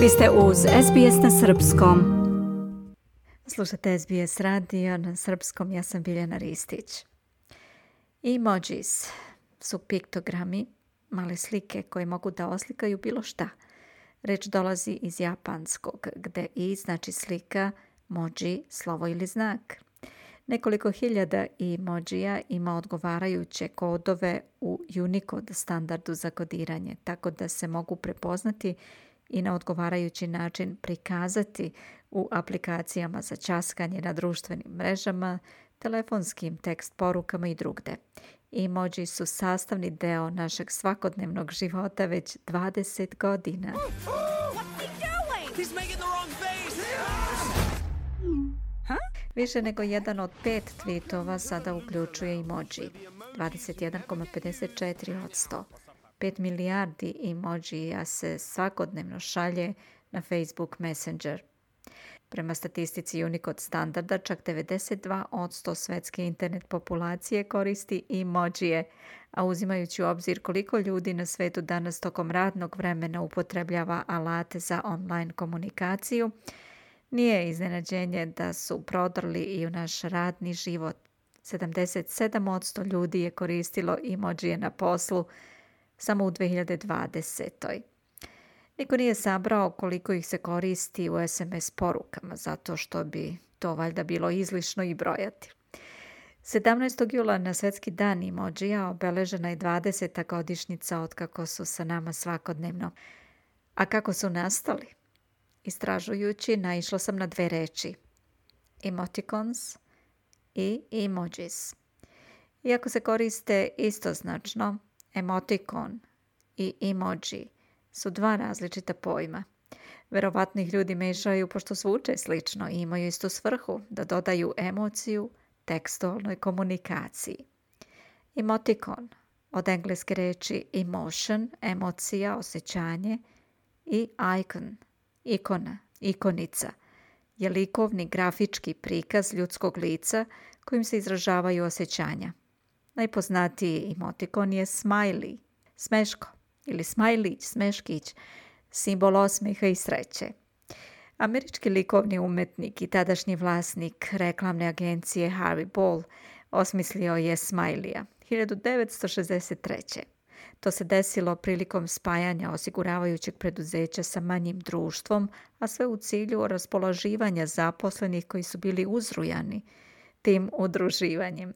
Vi ste uz SBS na Srpskom. Slušate SBS radio na Srpskom, ja sam Biljana Ristić. Emojis su piktogrami, male slike koje mogu da oslikaju bilo šta. Reč dolazi iz japanskog, gde i znači slika, moji, slovo ili znak. Nekoliko hiljada emojija ima odgovarajuće kodove u Unicode standardu za kodiranje, tako da se mogu prepoznati i na odgovarajući način prikazati u aplikacijama za časkanje na društvenim mrežama, telefonskim tekst porukama i drugde. Emoji su sastavni deo našeg svakodnevnog života već 20 godina. Više nego jedan od pet tweetova sada uključuje emoji, 21,54 od 100. 5 milijardi emojija se svakodnevno šalje na Facebook Messenger. Prema statistici Unicode standarda, čak 92% svetske internet populacije koristi emojije, a uzimajući u obzir koliko ljudi na svetu danas tokom radnog vremena upotrebljava alate za online komunikaciju, nije iznenađenje da su prodrli i u naš radni život. 77% ljudi je koristilo emojije na poslu, samo u 2020. Niko nije sabrao koliko ih se koristi u SMS porukama, zato što bi to valjda bilo izlišno i brojati. 17. jula na svetski dan emođija obeležena je 20. godišnjica kako su sa nama svakodnevno. A kako su nastali? Istražujući naišla sam na dve reči. Emoticons i emojis. Iako se koriste istoznačno, Emotikon i emoji su dva različita pojma. Verovatnih ih ljudi mešaju pošto svuče slično i imaju istu svrhu da dodaju emociju tekstualnoj komunikaciji. Emotikon od engleske reči emotion, emocija, osjećanje i icon, ikona, ikonica je likovni grafički prikaz ljudskog lica kojim se izražavaju osjećanja. Najpoznatiji emotikon je smiley, smeško ili smajlić, smeškić, simbol osmeha i sreće. Američki likovni umetnik i tadašnji vlasnik reklamne agencije Harry Ball osmislio je Smajlija 1963. To se desilo prilikom spajanja osiguravajućeg preduzeća sa manjim društvom, a sve u cilju raspoloživanja zaposlenih koji su bili uzrujani tim udruživanjem.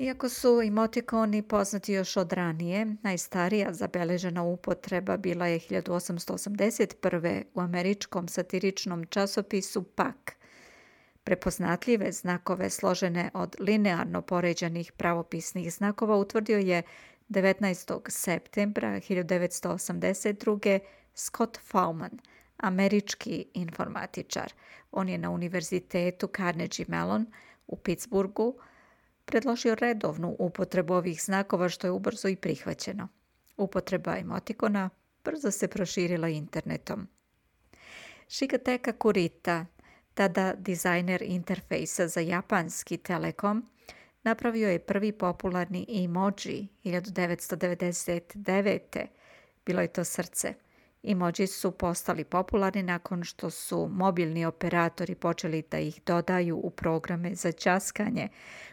Iako su emotikoni poznati još od ranije, najstarija zabeležena upotreba bila je 1881. u američkom satiričnom časopisu PAK. Prepoznatljive znakove složene od linearno poređenih pravopisnih znakova utvrdio je 19. septembra 1982. Scott Fauman, američki informatičar. On je na univerzitetu Carnegie Mellon u Pittsburghu predložio redovnu upotrebu ovih znakova što je ubrzo i prihvaćeno. Upotreba emotikona brzo se proširila internetom. Shigateka Kurita, tada dizajner interfejsa za japanski telekom, napravio je prvi popularni emoji 1999. Bilo je to srce – Emoji su postali popularni nakon što su mobilni operatori počeli da ih dodaju u programe za časkanje.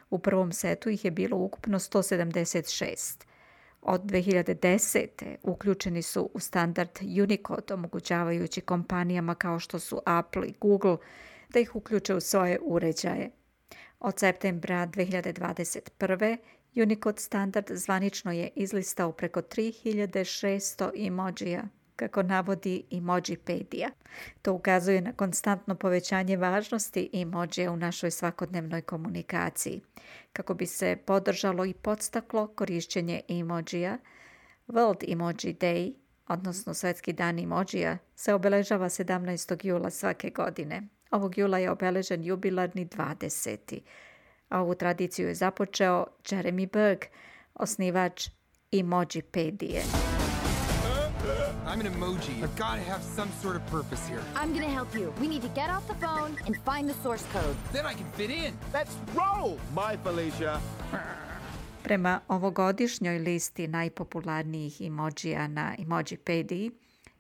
U prvom setu ih je bilo ukupno 176. Od 2010. uključeni su u standard Unicode, omogućavajući kompanijama kao što su Apple i Google da ih uključe u svoje uređaje. Od septembra 2021. Unicode standard zvanično je izlistao preko 3600 emojija kako navodi Emojipedia. To ukazuje na konstantno povećanje važnosti emojija u našoj svakodnevnoj komunikaciji. Kako bi se podržalo i podstaklo korišćenje Emojija, World Emoji Day, odnosno Svetski dan Emojija, se obeležava 17. jula svake godine. Ovog jula je obeležen jubilarni 20. A ovu tradiciju je započeo Jeremy Berg, osnivač Emojipedije. I'm an emoji. I've got to have some sort of purpose here. I'm going to help you. We need to get off the phone and find the source code. Then I can fit in. Let's roll! my Felicia. Prema ovogodišnjoj listi najpopularnijih emojija na Emojipediji,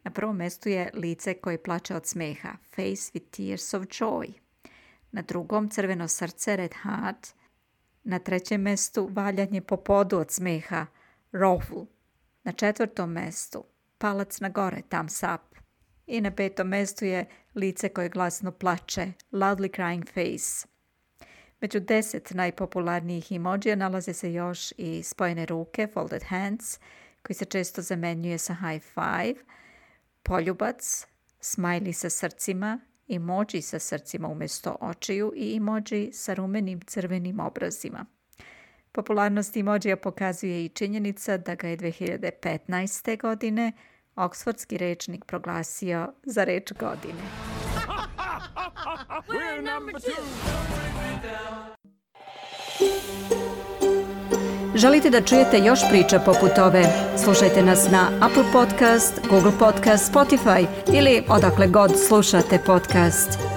na prvom mestu je lice koje plače od smeha, face with tears of joy. Na drugom crveno srce, red heart. Na trećem mestu valjanje po podu od smeha, rovu. Na četvrtom mestu palac na gore, thumbs up. I na petom mestu je lice koje glasno plače, loudly crying face. Među deset najpopularnijih emođija nalaze se još i spojene ruke, folded hands, koji se često zamenjuje sa high five, poljubac, smiley sa srcima, emoji sa srcima umjesto očiju i emoji sa rumenim crvenim obrazima. Popularnost emođija pokazuje i činjenica da ga je 2015. godine Oksfordski rečnik proglasio za reč godine. Želite da čujete još priča poput ove? Slušajte nas na Apple Podcast, Google Podcast, Spotify ili odakle god slušate podcast.